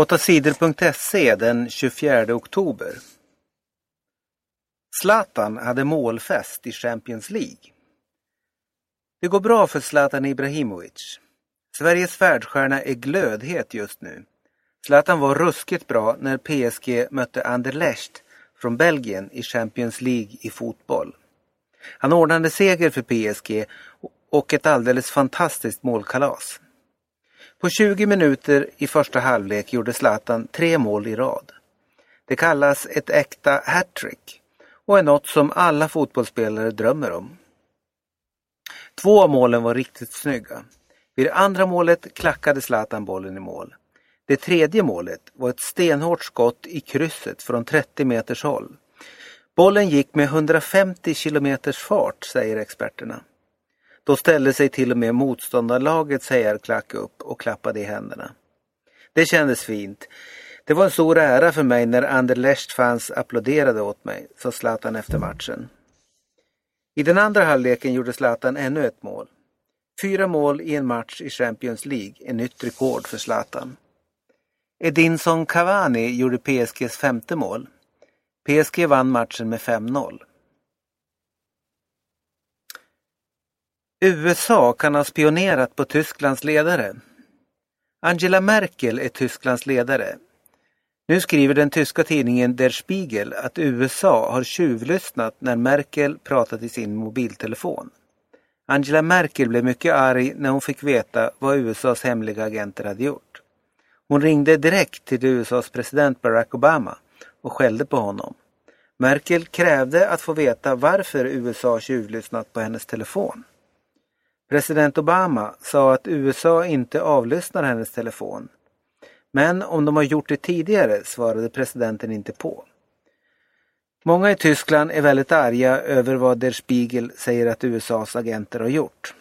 8sidor.se den 24 oktober. Zlatan hade målfest i Champions League. Det går bra för Zlatan Ibrahimovic. Sveriges världsstjärna är glödhet just nu. Zlatan var ruskigt bra när PSG mötte Anderlecht från Belgien i Champions League i fotboll. Han ordnade seger för PSG och ett alldeles fantastiskt målkalas. På 20 minuter i första halvlek gjorde Zlatan tre mål i rad. Det kallas ett äkta hattrick och är något som alla fotbollsspelare drömmer om. Två av målen var riktigt snygga. Vid det andra målet klackade Zlatan bollen i mål. Det tredje målet var ett stenhårt skott i krysset från 30 meters håll. Bollen gick med 150 kilometers fart, säger experterna. Då ställde sig till och med motståndarlagets hejarklack upp och klappade i händerna. Det kändes fint. Det var en stor ära för mig när Anderlecht-fans applåderade åt mig, sa Zlatan efter matchen. I den andra halvleken gjorde Zlatan ännu ett mål. Fyra mål i en match i Champions League är nytt rekord för Zlatan. Edinson Cavani gjorde PSGs femte mål. PSG vann matchen med 5-0. USA kan ha spionerat på Tysklands ledare. Angela Merkel är Tysklands ledare. Nu skriver den tyska tidningen Der Spiegel att USA har tjuvlyssnat när Merkel pratat i sin mobiltelefon. Angela Merkel blev mycket arg när hon fick veta vad USAs hemliga agenter hade gjort. Hon ringde direkt till USAs president Barack Obama och skällde på honom. Merkel krävde att få veta varför USA tjuvlyssnat på hennes telefon. President Obama sa att USA inte avlyssnar hennes telefon. Men om de har gjort det tidigare svarade presidenten inte på. Många i Tyskland är väldigt arga över vad Der Spiegel säger att USAs agenter har gjort.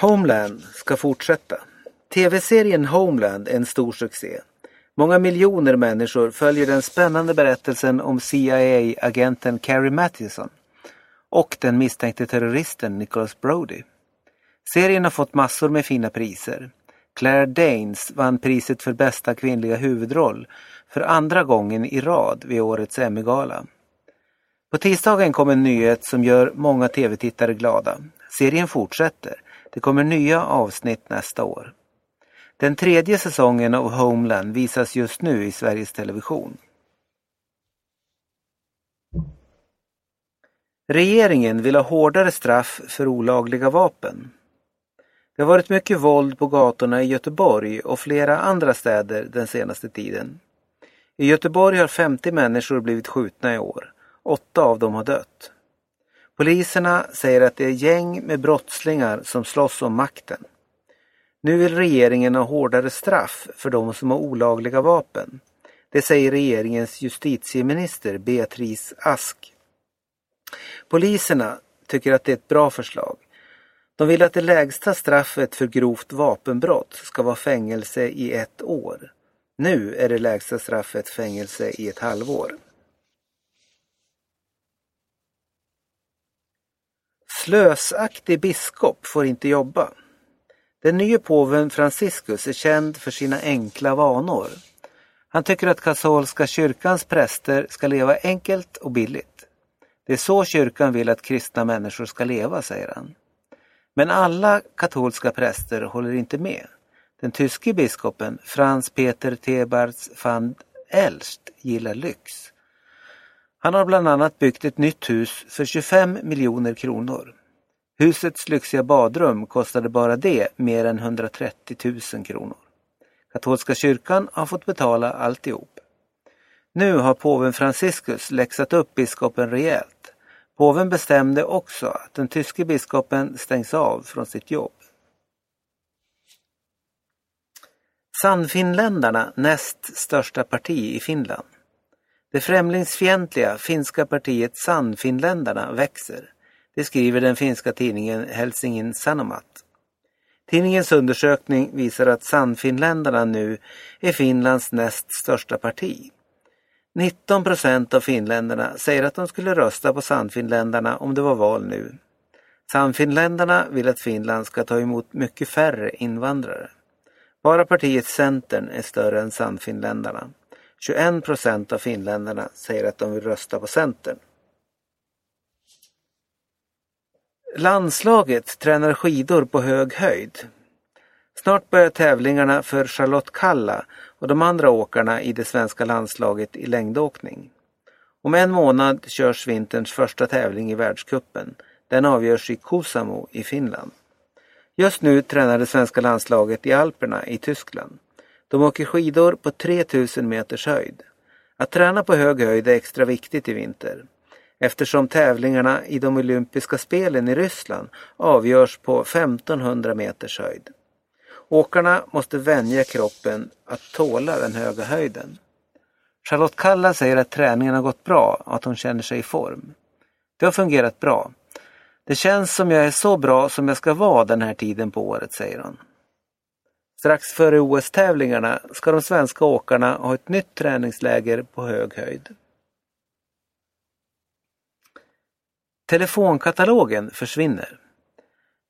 Homeland ska fortsätta. TV-serien Homeland är en stor succé. Många miljoner människor följer den spännande berättelsen om CIA-agenten Carrie Mathison och den misstänkte terroristen Nicholas Brody. Serien har fått massor med fina priser. Claire Danes vann priset för bästa kvinnliga huvudroll för andra gången i rad vid årets Emmygala. På tisdagen kom en nyhet som gör många tv-tittare glada. Serien fortsätter. Det kommer nya avsnitt nästa år. Den tredje säsongen av Homeland visas just nu i Sveriges Television. Regeringen vill ha hårdare straff för olagliga vapen. Det har varit mycket våld på gatorna i Göteborg och flera andra städer den senaste tiden. I Göteborg har 50 människor blivit skjutna i år. Åtta av dem har dött. Poliserna säger att det är gäng med brottslingar som slåss om makten. Nu vill regeringen ha hårdare straff för de som har olagliga vapen. Det säger regeringens justitieminister Beatrice Ask. Poliserna tycker att det är ett bra förslag. De vill att det lägsta straffet för grovt vapenbrott ska vara fängelse i ett år. Nu är det lägsta straffet fängelse i ett halvår. Slösaktig biskop får inte jobba. Den nye påven Franciscus är känd för sina enkla vanor. Han tycker att katolska kyrkans präster ska leva enkelt och billigt. Det är så kyrkan vill att kristna människor ska leva, säger han. Men alla katolska präster håller inte med. Den tyske biskopen Franz-Peter Thebarts van Elst gillar lyx. Han har bland annat byggt ett nytt hus för 25 miljoner kronor. Husets lyxiga badrum kostade bara det mer än 130 000 kronor. Katolska kyrkan har fått betala alltihop. Nu har påven Franciscus läxat upp biskopen rejält. Påven bestämde också att den tyske biskopen stängs av från sitt jobb. Sannfinländarna näst största parti i Finland. Det främlingsfientliga finska partiet Sannfinländarna växer. Det skriver den finska tidningen Helsingin Sanomat. Tidningens undersökning visar att Sannfinländarna nu är Finlands näst största parti. 19 procent av finländarna säger att de skulle rösta på Sannfinländarna om det var val nu. Sannfinländarna vill att Finland ska ta emot mycket färre invandrare. Bara partiet Centern är större än Sannfinländarna. 21 procent av finländarna säger att de vill rösta på Centern. Landslaget tränar skidor på hög höjd. Snart börjar tävlingarna för Charlotte Kalla och de andra åkarna i det svenska landslaget i längdåkning. Om en månad körs vinterns första tävling i världskuppen. Den avgörs i Kuusamo i Finland. Just nu tränar det svenska landslaget i Alperna i Tyskland. De åker skidor på 3000 meters höjd. Att träna på hög höjd är extra viktigt i vinter eftersom tävlingarna i de olympiska spelen i Ryssland avgörs på 1500 meters höjd. Åkarna måste vänja kroppen att tåla den höga höjden. Charlotte Kalla säger att träningen har gått bra och att hon känner sig i form. Det har fungerat bra. Det känns som jag är så bra som jag ska vara den här tiden på året, säger hon. Strax före OS-tävlingarna ska de svenska åkarna ha ett nytt träningsläger på hög höjd. Telefonkatalogen försvinner.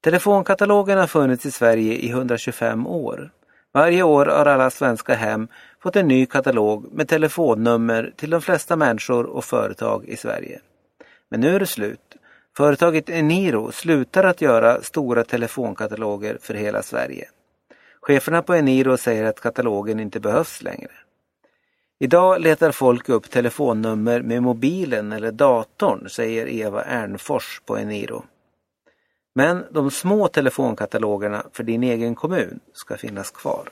Telefonkatalogen har funnits i Sverige i 125 år. Varje år har alla svenska hem fått en ny katalog med telefonnummer till de flesta människor och företag i Sverige. Men nu är det slut. Företaget Eniro slutar att göra stora telefonkataloger för hela Sverige. Cheferna på Eniro säger att katalogen inte behövs längre. Idag letar folk upp telefonnummer med mobilen eller datorn, säger Eva Ernfors på Eniro. Men de små telefonkatalogerna för din egen kommun ska finnas kvar.